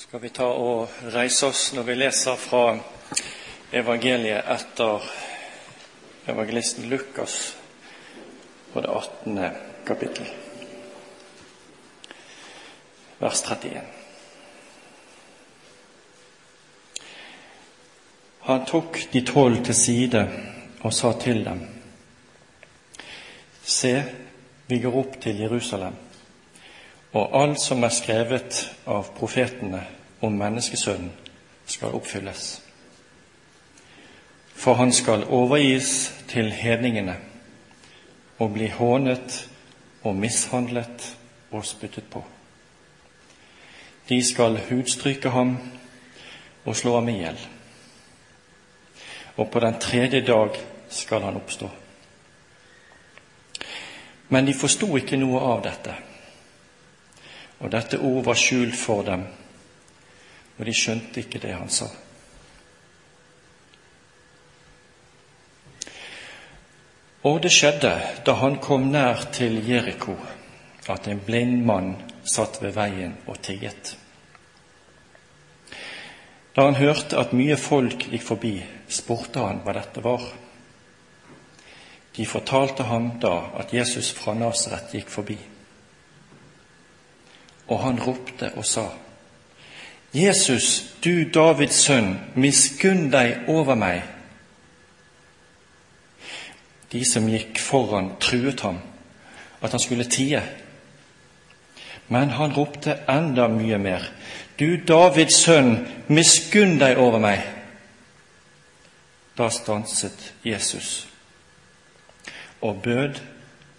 skal vi ta og reise oss når vi leser fra evangeliet etter evangelisten Lukas på det 18. kapittel, vers 31. Han tok de tolv til side og sa til dem:" Se, vi går opp til Jerusalem, og alt som er skrevet av profetene om menneskesønnen, skal oppfylles. For han skal overgis til hedningene og bli hånet og mishandlet og spyttet på. De skal hudstryke ham og slå ham i hjel. Og på den tredje dag skal han oppstå. Men de forsto ikke noe av dette. Og dette ord var skjult for dem, og de skjønte ikke det han sa. Og det skjedde da han kom nær til Jeriko, at en blind mann satt ved veien og tigget. Da han hørte at mye folk gikk forbi, spurte han hva dette var. De fortalte ham da at Jesus fra Nasaret gikk forbi. Og han ropte og sa, Jesus, du Davids sønn, miskunn deg over meg. De som gikk foran, truet ham, at han skulle tie. Men han ropte enda mye mer. Du Davids sønn, miskunn deg over meg. Da stanset Jesus og bød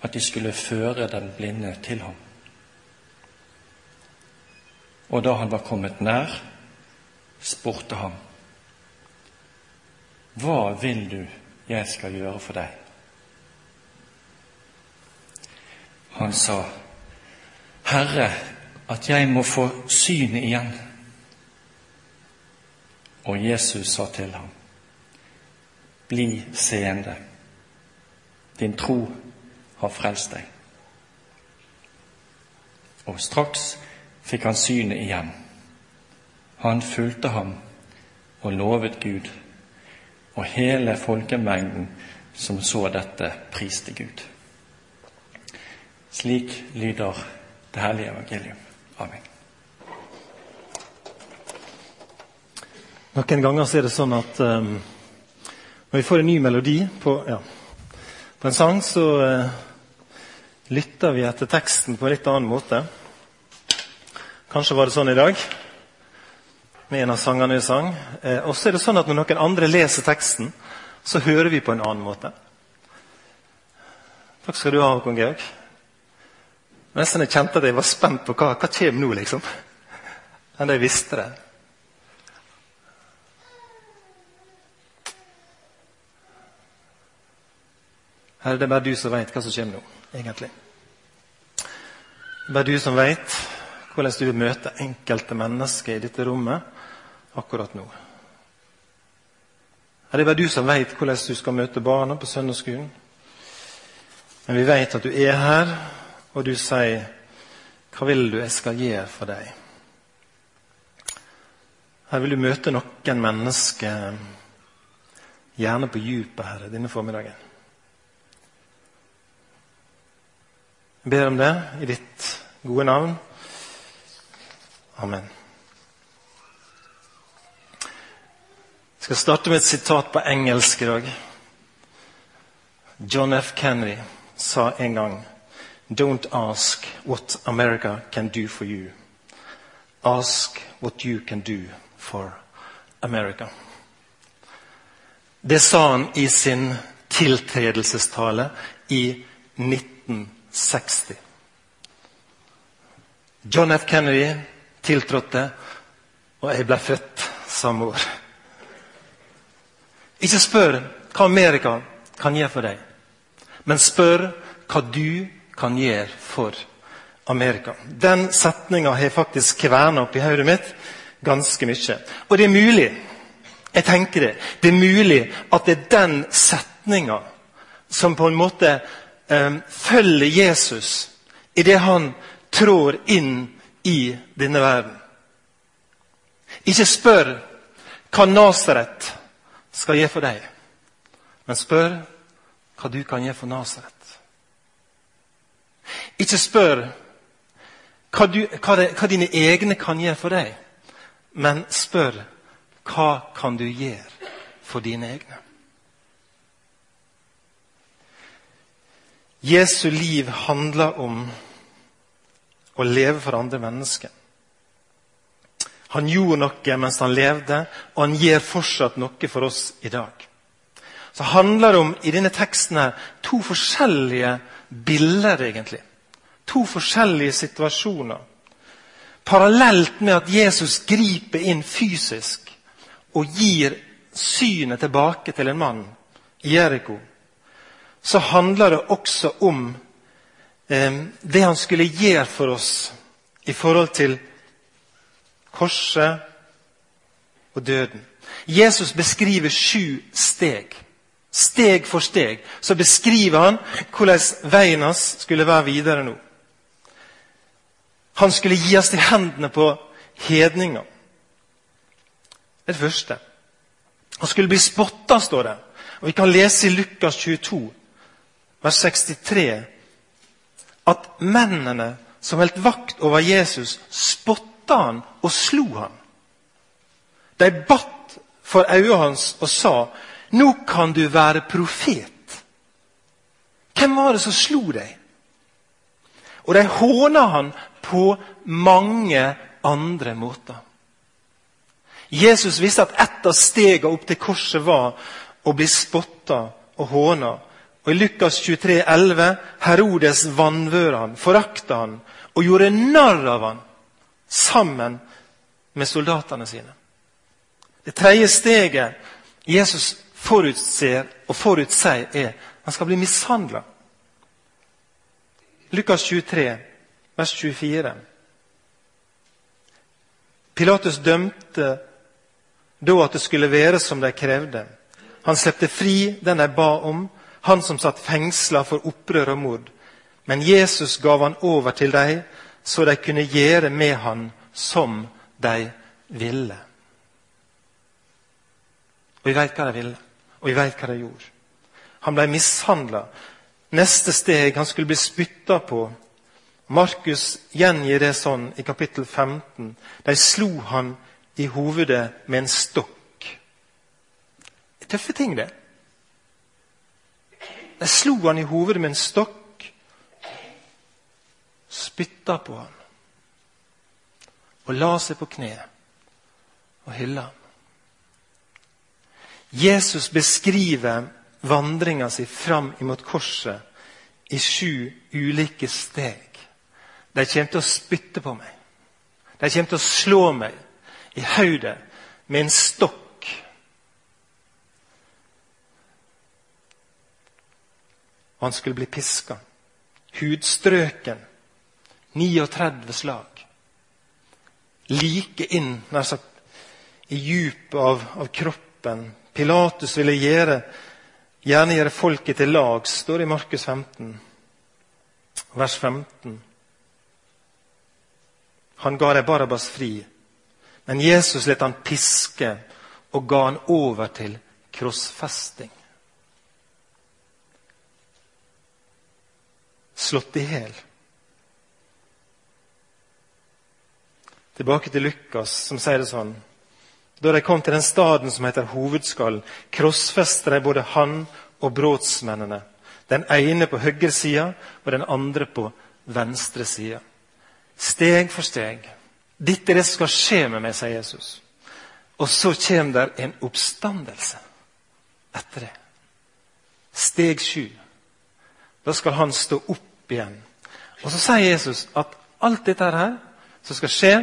at de skulle føre den blinde til ham. Og da han var kommet nær, spurte han, Hva vil du jeg skal gjøre for deg? Han sa, Herre, at jeg må få synet igjen. Og Jesus sa til ham, Bli seende. Din tro har frelst deg. Og straks fikk han synet igjen. Han fulgte ham og lovet Gud, og hele folkemengden som så dette, priste Gud. Slik lyder det hellige evangelium. Amen. Noen ganger er det sånn at um, når vi får en ny melodi på, ja, på en sang, så uh, lytter vi etter teksten på en litt annen måte. Kanskje var det sånn i dag med en av sangene vi sang. Eh, og så er det sånn at når noen andre leser teksten, så hører vi på en annen måte. Takk skal du ha, Håkon Georg. Nesten jeg kjente at jeg var spent på hva, hva kommer nå, liksom. Enn jeg visste det. Her er det bare du som veit hva som kommer nå, egentlig. Bare du som veit hvordan du vil møte enkelte mennesker i dette rommet akkurat nå. Her er det bare du som veit hvordan du skal møte barna på søndagsskolen. Men vi veit at du er her, og du sier 'Hva vil du jeg skal gjøre for deg?' Her vil du møte noen mennesker, gjerne på djupet, Herre, denne formiddagen. Jeg ber om det i ditt gode navn. Amen. Jeg skal starte med et sitat på engelsk i dag. John F. Kennedy sa en gang Don't ask what America can do for you. Ask what you can do for America. Det sa han i sin tiltredelsestale i 1960. John F. Kennedy tiltrådte, og jeg ble født samme år. Ikke spør hva Amerika kan gjøre for deg, men spør hva du kan gjøre for Amerika. Den setninga har faktisk kverna opp i hodet mitt ganske mye. Og det er mulig, jeg tenker det, det er mulig at det er den setninga som på en måte eh, følger Jesus idet han trår inn i denne verden. Ikke spør hva Nasaret skal gjøre for deg, men spør hva du kan gjøre for Nasaret. Ikke spør hva, du, hva, det, hva dine egne kan gjøre for deg, men spør hva kan du gjøre for dine egne. Jesu liv handler om å leve for andre mennesker. Han gjorde noe mens han levde, og han gjør fortsatt noe for oss i dag. Så handler det om i denne teksten her, to forskjellige bilder, egentlig. To forskjellige situasjoner. Parallelt med at Jesus griper inn fysisk og gir synet tilbake til en mann i Jeriko, så handler det også om det han skulle gjøre for oss i forhold til korset og døden. Jesus beskriver sju steg. Steg for steg så beskriver han hvordan veien hans skulle være videre nå. Han skulle gi oss til hendene på hedninger. Er det første. Han skulle bli spotta, står det. Og Vi kan lese i Lukas 22, vers 63, at mennene som holdt vakt over Jesus, spotta han og slo han. De batt for øynene hans og sa, 'Nå kan du være profet.' Hvem var det som slo deg? Og de håna han på mange andre måter. Jesus visste at ett av stegene opp til korset var å bli spotta og håna. Og I Lukas 23, 23,11 Herodes vanvøra han, forakta han og gjorde narr av han sammen med soldatene sine. Det tredje steget Jesus forutser og forutsier, er han skal bli mishandla. Lukas 23, vers 24. Pilatus dømte da at det skulle være som de krevde. Han slepte fri den de ba om, han som satt fengsla for opprør og mord. Men Jesus gav han over til dem så de kunne gjøre med han som de ville. Og vi veit hva de ville, og vi veit hva de gjorde. Han ble mishandla. Neste steg han skulle bli spytta på. Markus gjengir det sånn i kapittel 15. De slo han i hovedet med en stokk. Tøffe ting, det. De slo han i hovedet med en stokk spytta på ham og la seg på kne og hylla ham. Jesus beskriver vandringa si fram imot korset i sju ulike steg. De kommer til å spytte på meg. De kommer til å slå meg i hodet med en stokk. Og han skulle bli piska. Hudstrøken 39 slag. Like inn nær sagt, i djupet av, av, kroppen. Pilatus ville gjøre, gjerne gjøre folket til lag, står det i Markus 15, vers 15. Han ga dem Barabas fri, men Jesus lot han piske og ga han over til krossfesting. Slått i hjel. Tilbake til Lukas, som sier det sånn. Da de kom til den staden som heter Hovedskallen, krossfester de både han og brotsmennene. Den ene på høyre side og den andre på venstre side. Steg for steg. Dette er det som skal skje med meg, sier Jesus. Og så kommer der en oppstandelse etter det. Steg sju. Da skal han stå opp igjen. Og så sier Jesus at alt dette her som skal skje,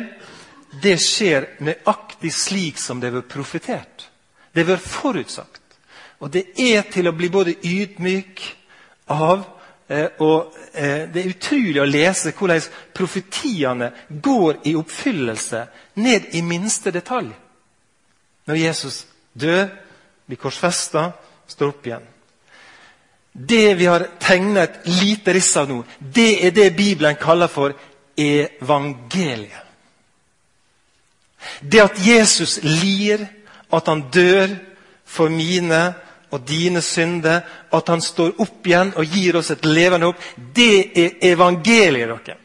det skjer nøyaktig slik som det har vært profetert. Det har vært forutsagt. Og det er til å bli både ydmyk av eh, og eh, Det er utrolig å lese hvordan profetiene går i oppfyllelse ned i minste detalj. Når Jesus dør, blir korsfesta, står opp igjen. Det vi har tegna et lite riss av nå, det er det Bibelen kaller for evangeliet. Det at Jesus lir, at han dør for mine og dine synder, at han står opp igjen og gir oss et levende håp, det er evangeliet, dere.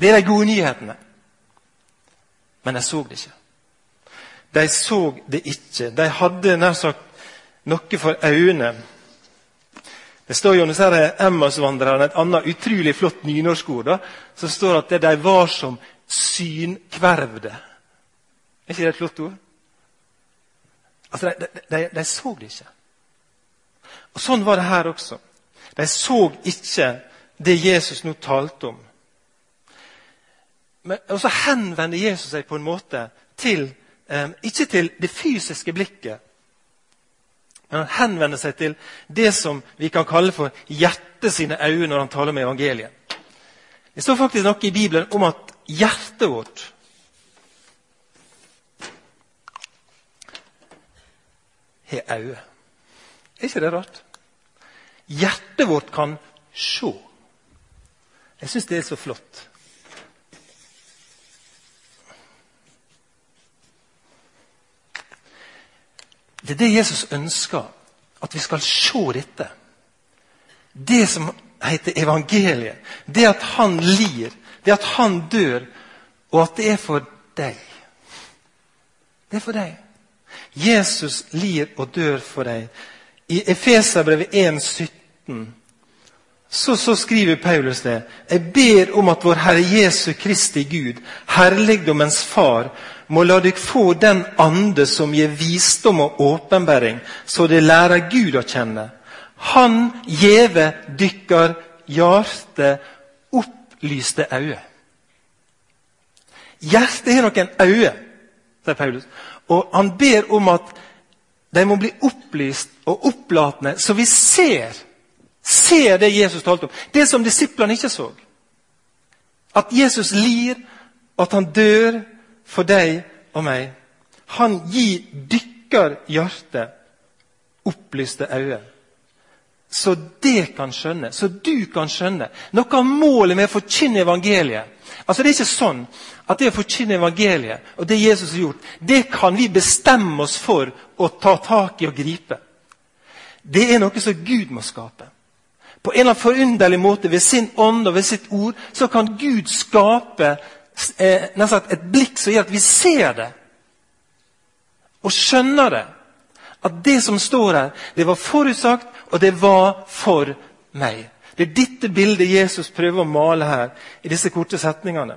Det er de gode nyhetene. Men de så det ikke. De så det ikke. De hadde nær sagt noe for øynene. Det står jo om Emmaus-vandrerne et annet utrolig flott nynorskord. da, som står at de var som synkvervde. Er ikke det et flott ord? Altså, de, de, de så det ikke. Og Sånn var det her også. De så ikke det Jesus nå talte om. Men, og så henvender Jesus seg på en måte til eh, Ikke til det fysiske blikket, men han henvender seg til det som vi kan kalle for hjertet sine øyne når han taler om evangeliet. Det står faktisk noe i Bibelen om at hjertet vårt har øyne. Er ikke det rart? Hjertet vårt kan se. Jeg syns det er så flott. Det er det Jesus ønsker, at vi skal se dette. Det som heter evangeliet. Det at han lir, det at han dør, og at det er for deg. Det er for deg. Jesus lir og dør for deg. I Efeserbrevet 1,17 så, så skriver Paulus det. Jeg ber om at vår Herre Jesu Kristi Gud, herligdommens Far, må la dere få den ande som gir visdom og åpenbaring, så dere lærer Gud å kjenne. Han gjeve dykkar hjerte opplyste øyne. Hjertet har noen øyne, sier Paulus. Og han ber om at de må bli opplyst og opplatende, så vi ser, ser det Jesus talte om. Det som disiplene ikke så. At Jesus lir, at han dør for deg og meg. Han gir dykker hjerte opplyste øyne. Så det kan skjønne, så du kan skjønne. Noe av målet med å forkynne evangeliet Altså Det er ikke sånn at det å forkynne evangeliet og det Jesus har gjort, det kan vi bestemme oss for å ta tak i og gripe. Det er noe som Gud må skape. På en eller annen forunderlig måte, ved sin ånd og ved sitt ord, så kan Gud skape eh, et blikk som gjør at vi ser det. Og skjønner det. At det som står her, det var forutsagt, og det var for meg. Det er dette bildet Jesus prøver å male her i disse korte setningene.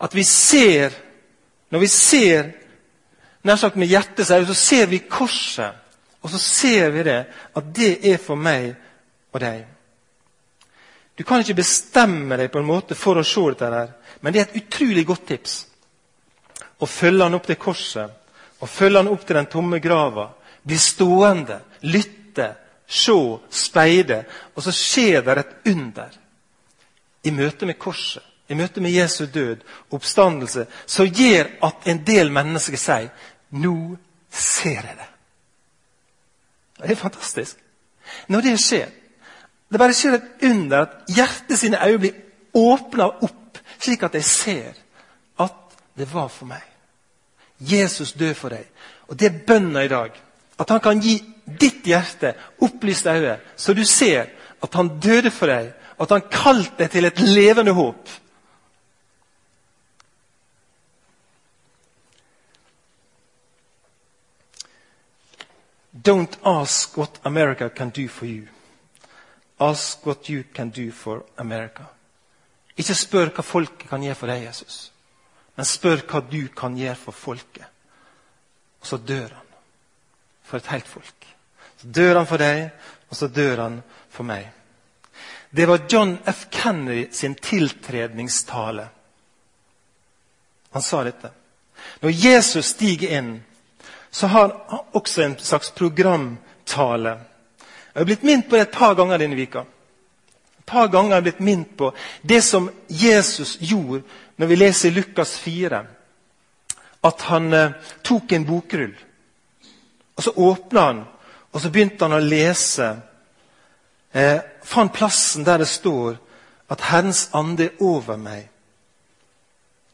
At vi ser Når vi ser nær sagt med hjertet, så ser vi korset. Og så ser vi det, at det er for meg og deg. Du kan ikke bestemme deg på en måte for å se dette, der, men det er et utrolig godt tips. Å følge han opp til korset, og følge han opp til den tomme grava. Bli stående, lytte, se, speide. Og så skjer det et under i møte med korset, i møte med Jesu død, oppstandelse, som gjør at en del mennesker sier 'Nå ser jeg det'. Det er fantastisk. Når det skjer Det bare skjer et under at hjertet sine øyne blir åpna opp, slik at jeg ser at det var for meg. Jesus død for deg. Og det er bønna i dag. At han kan gi ditt hjerte opplyste øyne, så du ser at han døde for deg, at han kalte deg til et levende håp. Don't ask what America can do for you. Ask what you can do for America. Ikke spør hva folket kan gjøre for deg, Jesus, men spør hva du kan gjøre for folket. Og så dør han for et helt folk. Så dør han for deg, og så dør han for meg. Det var John F. Kennedy sin tiltredningstale. Han sa dette. Når Jesus stiger inn, så har han også en slags programtale. Jeg har blitt minnet på det et par ganger denne vika. Et par ganger jeg blitt minnet på det som Jesus gjorde når vi leser Lukas 4. At han eh, tok en bokrull og Så åpna han, og så begynte han å lese. Eh, fant plassen der det står at 'Herrens ande er over meg'.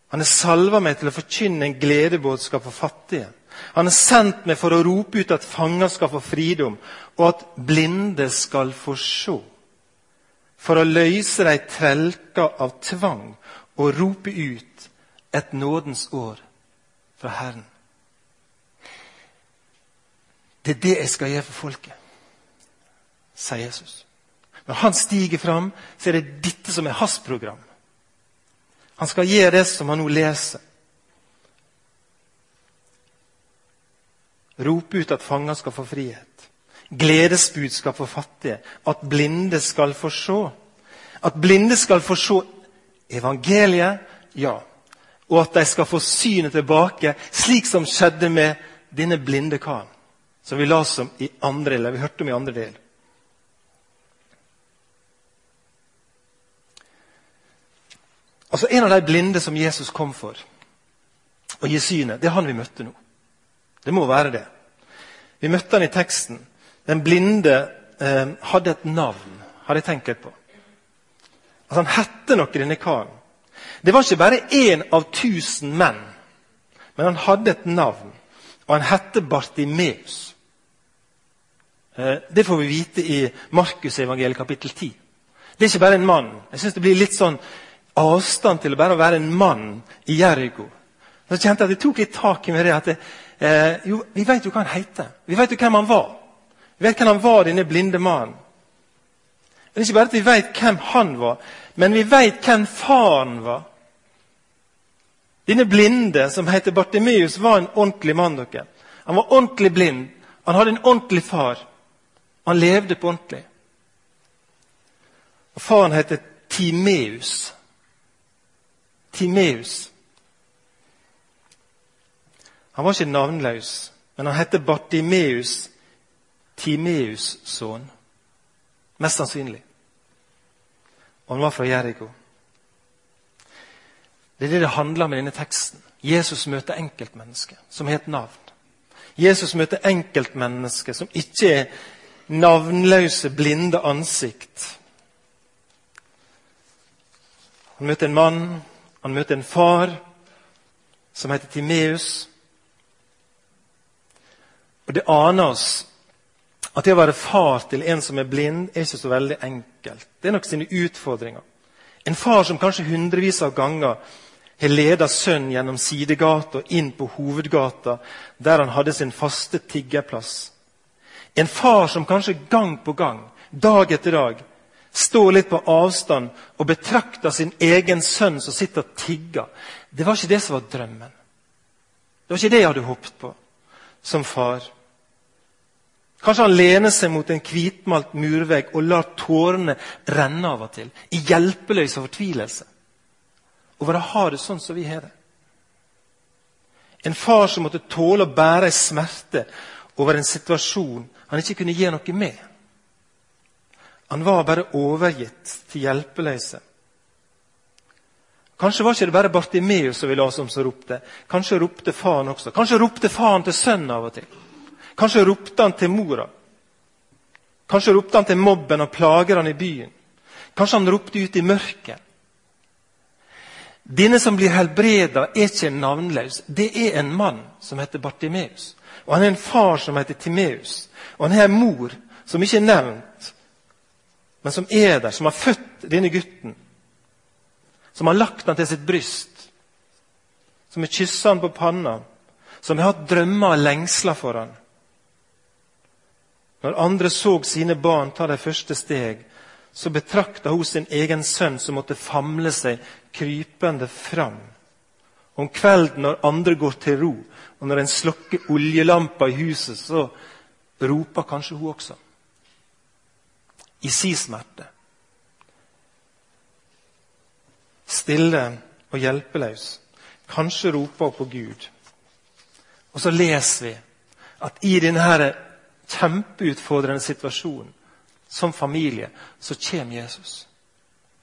Han har salva meg til å forkynne en gledebudskap for fattige. Han har sendt meg for å rope ut at fanger skal få fridom, og at blinde skal få se. For å løse de trelka av tvang og rope ut et nådens år fra Herren. Det er det jeg skal gjøre for folket, sier Jesus. Når han stiger fram, så er det dette som er hans program. Han skal gjøre det som han nå leser. Rope ut at fanger skal få frihet. Gledesbudskap for fattige. At blinde skal få se. At blinde skal få se evangeliet, ja. Og at de skal få synet tilbake, slik som skjedde med denne blinde karen. Som vi, las om i andre, eller vi hørte om i andre del. Altså En av de blinde som Jesus kom for å gi synet, det er han vi møtte nå. Det må være det. Vi møtte han i teksten. Den blinde eh, hadde et navn, hadde jeg tenkt på. Altså Han hette noe, denne karen. Det var ikke bare én av tusen menn, men han hadde et navn. Og han hette Bartimeus. Eh, det får vi vite i Markusevangeliet kapittel 10. Det er ikke bare en mann. Jeg synes det blir litt sånn avstand til å bare være en mann i Jeriko. Så kjente jeg at jeg tok litt tak i med det at det, eh, jo, Vi vet jo hva han heter. Vi vet jo hvem han var. Vi vet hvem han var, denne blinde mannen. Det er ikke bare at vi vet hvem han var, men vi vet hvem faren var. Denne blinde, som heter Bartimeus, var en ordentlig mann. dere. Han var ordentlig blind. Han hadde en ordentlig far. Han levde på ordentlig. Og Faren heter Timeus. Timeus. Han var ikke navnløs, men han het Bartimeus, Timeus' sønn. Mest sannsynlig. Og han var fra Jeriko. Det er det det handler om i denne teksten. Jesus møter enkeltmennesket som het navn. Jesus møter enkeltmennesket som ikke er navnløse, blinde ansikt. Han møter en mann han møter en far som heter Timeus. Og Det aner oss at det å være far til en som er blind, er ikke så veldig enkelt. Det er nok sine utfordringer. En far som kanskje hundrevis av ganger har ledet sønnen gjennom sidegata og inn på hovedgata, der han hadde sin faste tiggerplass. En far som kanskje gang på gang, dag etter dag, står litt på avstand og betrakter sin egen sønn som sitter og tigger. Det var ikke det som var drømmen. Det var ikke det jeg hadde håpet på som far. Kanskje han lener seg mot en hvitmalt murvegg og lar tårene renne av og til, i hjelpeløs fortvilelse over å ha det sånn som vi har det. En far som måtte tåle å bære ei smerte over en situasjon han ikke kunne gjøre noe med. Han var bare overgitt til hjelpeløse. Kanskje var ikke det bare Bartimeus som vi la som ropte. Kanskje ropte faren også. Kanskje ropte faren til sønnen av og til. Kanskje ropte han til mora. Kanskje ropte han til mobben og plagerne i byen. Kanskje han ropte ut i mørket. Denne som blir helbreda, er ikke navnløs. Det er en mann som heter Bartimeus. Og han er en far som heter Timeus. Og han har en mor som ikke er nevnt, men som er der, som har født denne gutten. Som har lagt han til sitt bryst. Som har kyssa han på panna. Som har hatt drømmer og lengsler for han. Når andre så sine barn ta de første steg, så betrakta hun sin egen sønn som måtte famle seg krypende fram. Om kvelden når andre går til ro, og når en slokker oljelampa i huset, så roper kanskje hun også i si smerte. Stille og hjelpeløs. Kanskje roper hun på Gud. Og så leser vi at i denne kjempeutfordrende situasjon som familie, så kommer Jesus.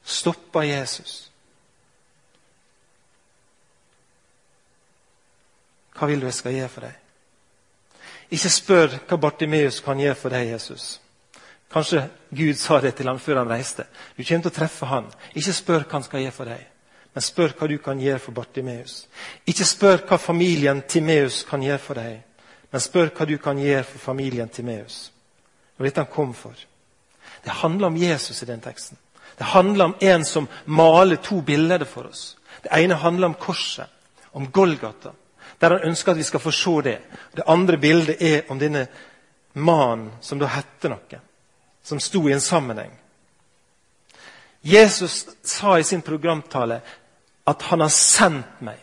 Stopper Jesus. Hva vil du jeg skal gjøre for deg? Ikke spør hva Bartimeus kan gjøre for deg, Jesus. Kanskje Gud sa det til ham før han reiste. Du kommer til å treffe han. Ikke spør hva han skal gjøre for deg, men spør hva du kan gjøre for Bartimeus. Ikke spør hva familien Timeus kan gjøre for deg, men spør hva du kan gjøre for familien Timeus. Det var dette han kom for. Det handler om Jesus i den teksten. Det handler om en som maler to bilder for oss. Det ene handler om korset, om Golgata, der han ønsker at vi skal få se det. Det andre bildet er om denne mannen som da hette noe, som sto i en sammenheng. Jesus sa i sin programtale at han har sendt meg.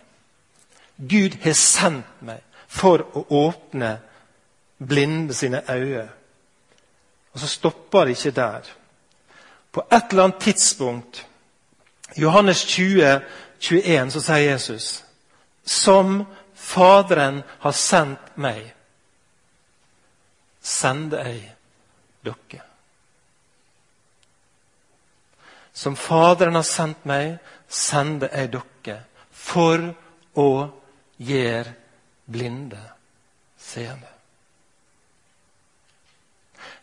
Gud har sendt meg for å åpne blinde sine øyne. Og så stopper det ikke der. På et eller annet tidspunkt, Johannes 20, 21, så sier Jesus Som Faderen har sendt meg, sender jeg dere. Som Faderen har sendt meg, sender jeg dere for å gjøre blinde seende.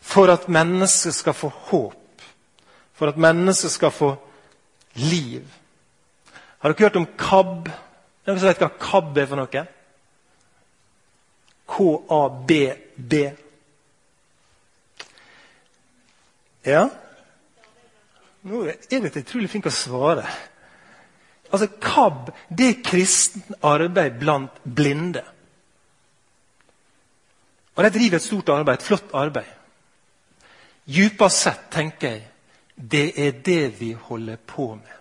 For at mennesket skal få håp for at mennesket skal få liv. Har dere hørt om KAB? Noen som vet hva KAB er for noe? K-a-b-b. Ja? Nå er dere utrolig flinke å svare. Altså, KAB det er kristent arbeid blant blinde. Og De driver et stort arbeid, et flott arbeid. Djupest sett tenker jeg det er det vi holder på med.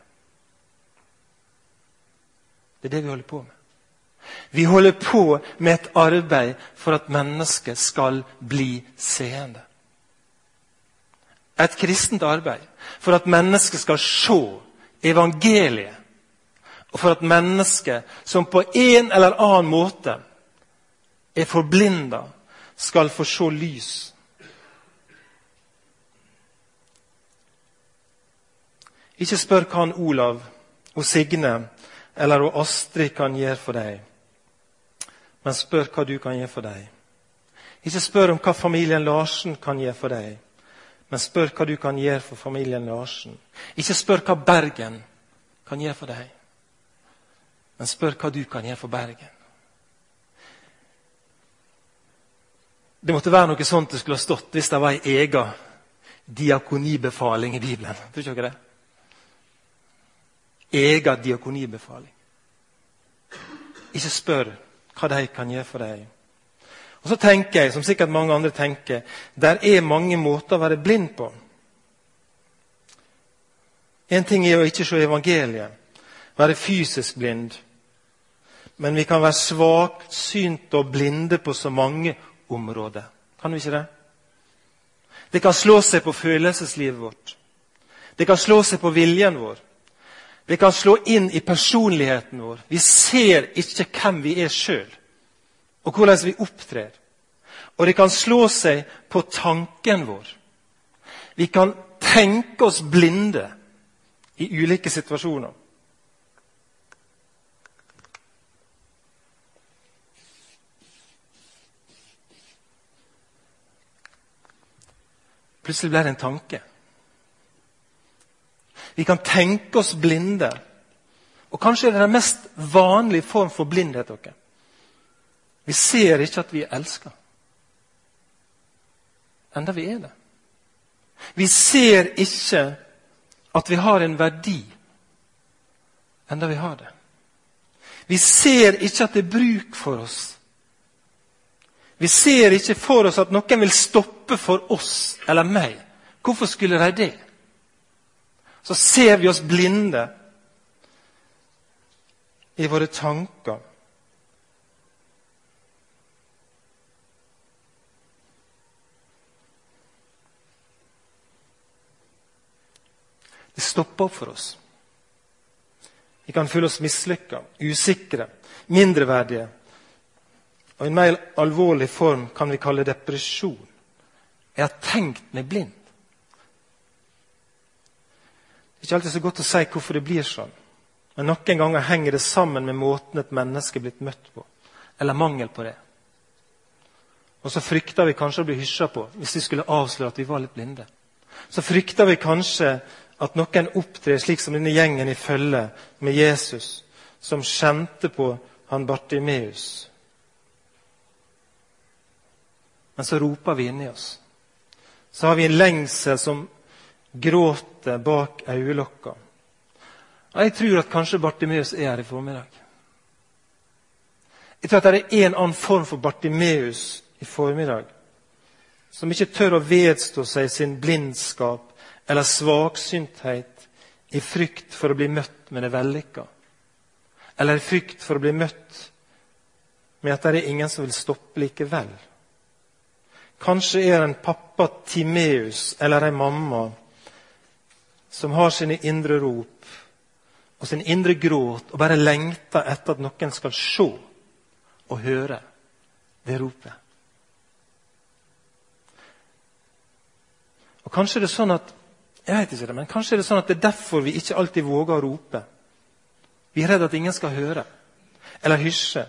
Det er det vi holder på med. Vi holder på med et arbeid for at mennesket skal bli seende. Et kristent arbeid for at mennesket skal se evangeliet. Og for at mennesket som på en eller annen måte er forblinda, skal få se lys Ikke spør hva han Olav og Signe eller og Astrid kan gjøre for deg, men spør hva du kan gjøre for deg. Ikke spør om hva familien Larsen kan gjøre for deg, men spør hva du kan gjøre for familien Larsen. Ikke spør hva Bergen kan gjøre for deg, men spør hva du kan gjøre for Bergen. Det måtte være noe sånt det skulle ha stått hvis det var ei ega diakonibefaling i Bibelen. Tror ikke dere det? egen diakonibefaling. Ikke spør hva de kan gjøre for deg. Og så tenker jeg, som sikkert mange andre tenker, der er mange måter å være blind på. En ting er å ikke se evangeliet, være fysisk blind. Men vi kan være svaksynte og blinde på så mange områder. Kan vi ikke det? Det kan slå seg på følelseslivet vårt. Det kan slå seg på viljen vår. Det kan slå inn i personligheten vår. Vi ser ikke hvem vi er sjøl, og hvordan vi opptrer. Og det kan slå seg på tanken vår. Vi kan tenke oss blinde i ulike situasjoner. Plutselig ble det en tanke. Vi kan tenke oss blinde. Og Kanskje er det den mest vanlige form for blindhet. Dere. Vi ser ikke at vi er elska. Enda vi er det. Vi ser ikke at vi har en verdi. Enda vi har det. Vi ser ikke at det er bruk for oss. Vi ser ikke for oss at noen vil stoppe for oss eller meg. Hvorfor skulle de det? så ser vi oss blinde i våre tanker. Det stopper opp for oss. Vi kan føle oss mislykka, usikre, mindreverdige. Og en mer alvorlig form kan vi kalle depresjon. Jeg har tenkt meg blind. Det er ikke alltid så godt å si hvorfor det blir sånn. Men noen ganger henger det sammen med måten et menneske er blitt møtt på. Eller mangel på det. Og så frykter vi kanskje å bli hysja på hvis vi skulle avsløre at vi var litt blinde. Så frykter vi kanskje at noen opptrer slik som denne gjengen i følge med Jesus, som kjente på han Bartimeus. Men så roper vi inni oss. Så har vi en lengsel som gråter bak øyelokka. Jeg tror at kanskje Bartimeus er her i formiddag. Jeg tror at det er en annen form for Bartimeus i formiddag som ikke tør å vedstå seg sin blindskap eller svaksynthet i frykt for å bli møtt med det vellykka. Eller i frykt for å bli møtt med at det er ingen som vil stoppe likevel. Kanskje er en pappa Timeus eller en mamma som har sine indre rop og sin indre gråt og bare lengter etter at noen skal se og høre det ropet. Og Kanskje er det sånn at jeg vet ikke det, men kanskje er det sånn at det er derfor vi ikke alltid våger å rope. Vi er redd at ingen skal høre eller hysje.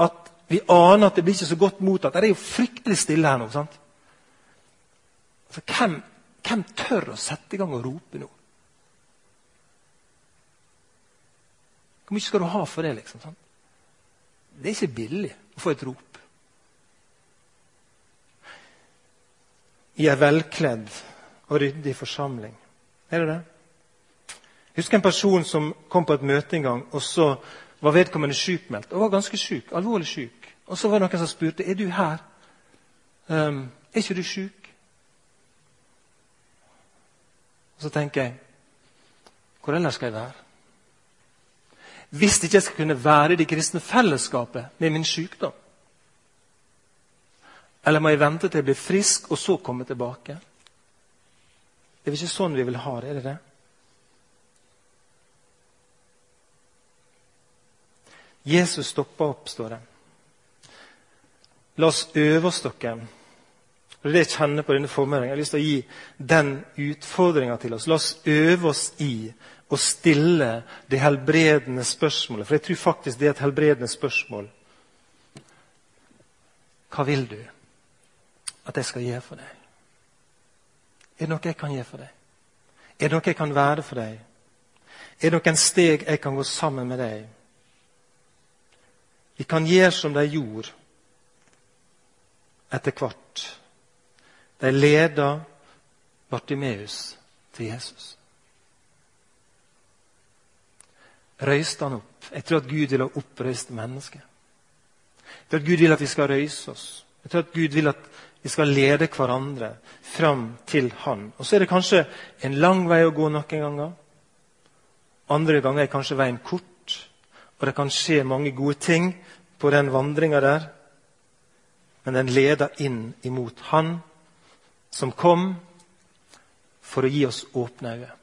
At vi aner at det blir ikke så godt mottatt. Det er jo fryktelig stille her nå. sant? Altså, hvem, hvem tør å sette i gang og rope nå? Hvor mye skal du ha for det? liksom? Sant? Det er ikke billig å få et rop. i ei velkledd og ryddig forsamling. Er det det? Jeg husker en person som kom på et møte en gang, og så var vedkommende sykmeldt. Og var ganske syk, alvorlig syk. Og så var det noen som spurte er du her. Um, er ikke du sjuk? Og så tenker jeg hvor ellers skal jeg være? Hvis ikke jeg skal kunne være i det kristne fellesskapet med min sykdom, eller må jeg vente til jeg blir frisk, og så komme tilbake? Det er vel ikke sånn vi vil ha det, er det det? Jesus stoppa opp, står det. La oss øve oss, dere. Det er det jeg kjenner på denne formiddagen. Jeg har lyst til å gi den utfordringa til oss. La oss øve oss i å stille det helbredende spørsmålet. For jeg tror faktisk det er et helbredende spørsmål. Hva vil du? at jeg skal gjøre for deg? Er det noe jeg kan gjøre for deg? Er det noe jeg kan være for deg? Er det noen steg jeg kan gå sammen med deg? Vi kan gjøre som de gjorde etter hvert. De leda Bartimeus til Jesus. Røyste han opp? Jeg tror at Gud vil ha oppreist mennesker. Jeg tror at Gud vil at vi skal røyse oss. Jeg tror at Gud vil at vi skal lede hverandre fram til Han. Og Så er det kanskje en lang vei å gå noen ganger. Andre ganger er kanskje veien kort, og det kan skje mange gode ting på den vandringa der. Men den leder inn imot Han som kom for å gi oss åpne øyne.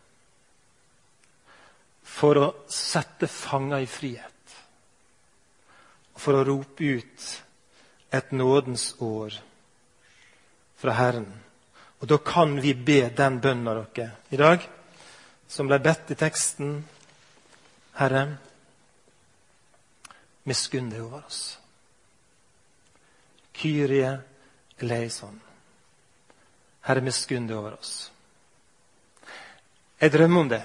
For å sette fanger i frihet. For å rope ut et nådens år fra Herren. Og Da kan vi be den bønnen av dere i dag, som ble bedt i teksten. Herre, miskunn deg over oss. Kyrie eleison. Herre, miskunn deg over oss. Jeg drømmer om det.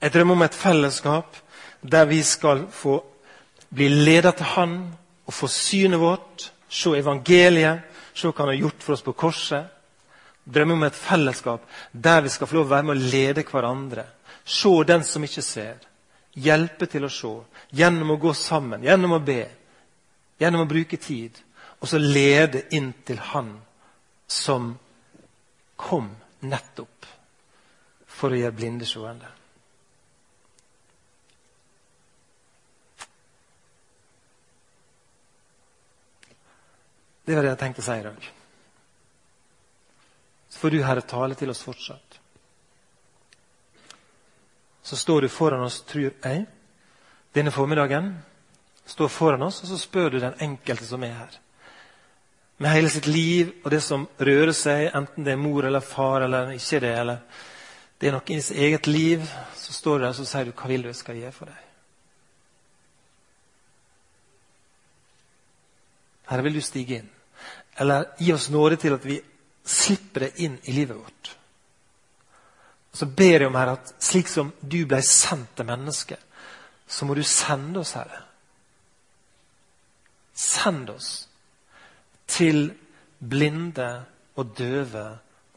Jeg drømmer om et fellesskap der vi skal få bli ledet til Han og få synet vårt, se evangeliet, Se hva han har gjort for oss på korset. Drømmer om et fellesskap der vi skal få lov å være med å lede hverandre. Se den som ikke ser. Hjelpe til å se. Gjennom å gå sammen, gjennom å be. Gjennom å bruke tid. Og så lede inn til Han som kom nettopp for å gjøre blinde seende. Det var det jeg tenkte å si i dag. Så får du, Herre, tale til oss fortsatt. Så står du foran oss, tror jeg, denne formiddagen. Står foran oss, og så spør du den enkelte som er her. Med hele sitt liv og det som rører seg, enten det er mor eller far eller ikke det, eller det er noe i sitt eget liv, så står du der og sier du, 'Hva vil du jeg skal gjøre for deg?' Herre, vil du stige inn? Eller gi oss nåde til at vi slipper det inn i livet vårt. Så ber jeg om Herre, at slik som du ble sendt til mennesket, så må du sende oss, Herre. Send oss til blinde og døve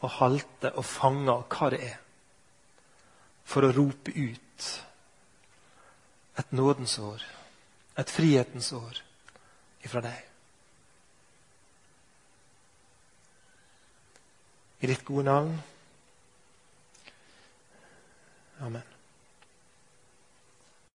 og halte og fanger hva det er, for å rope ut et nådens år, et frihetens år ifra deg. I ditt gode navn. Amen.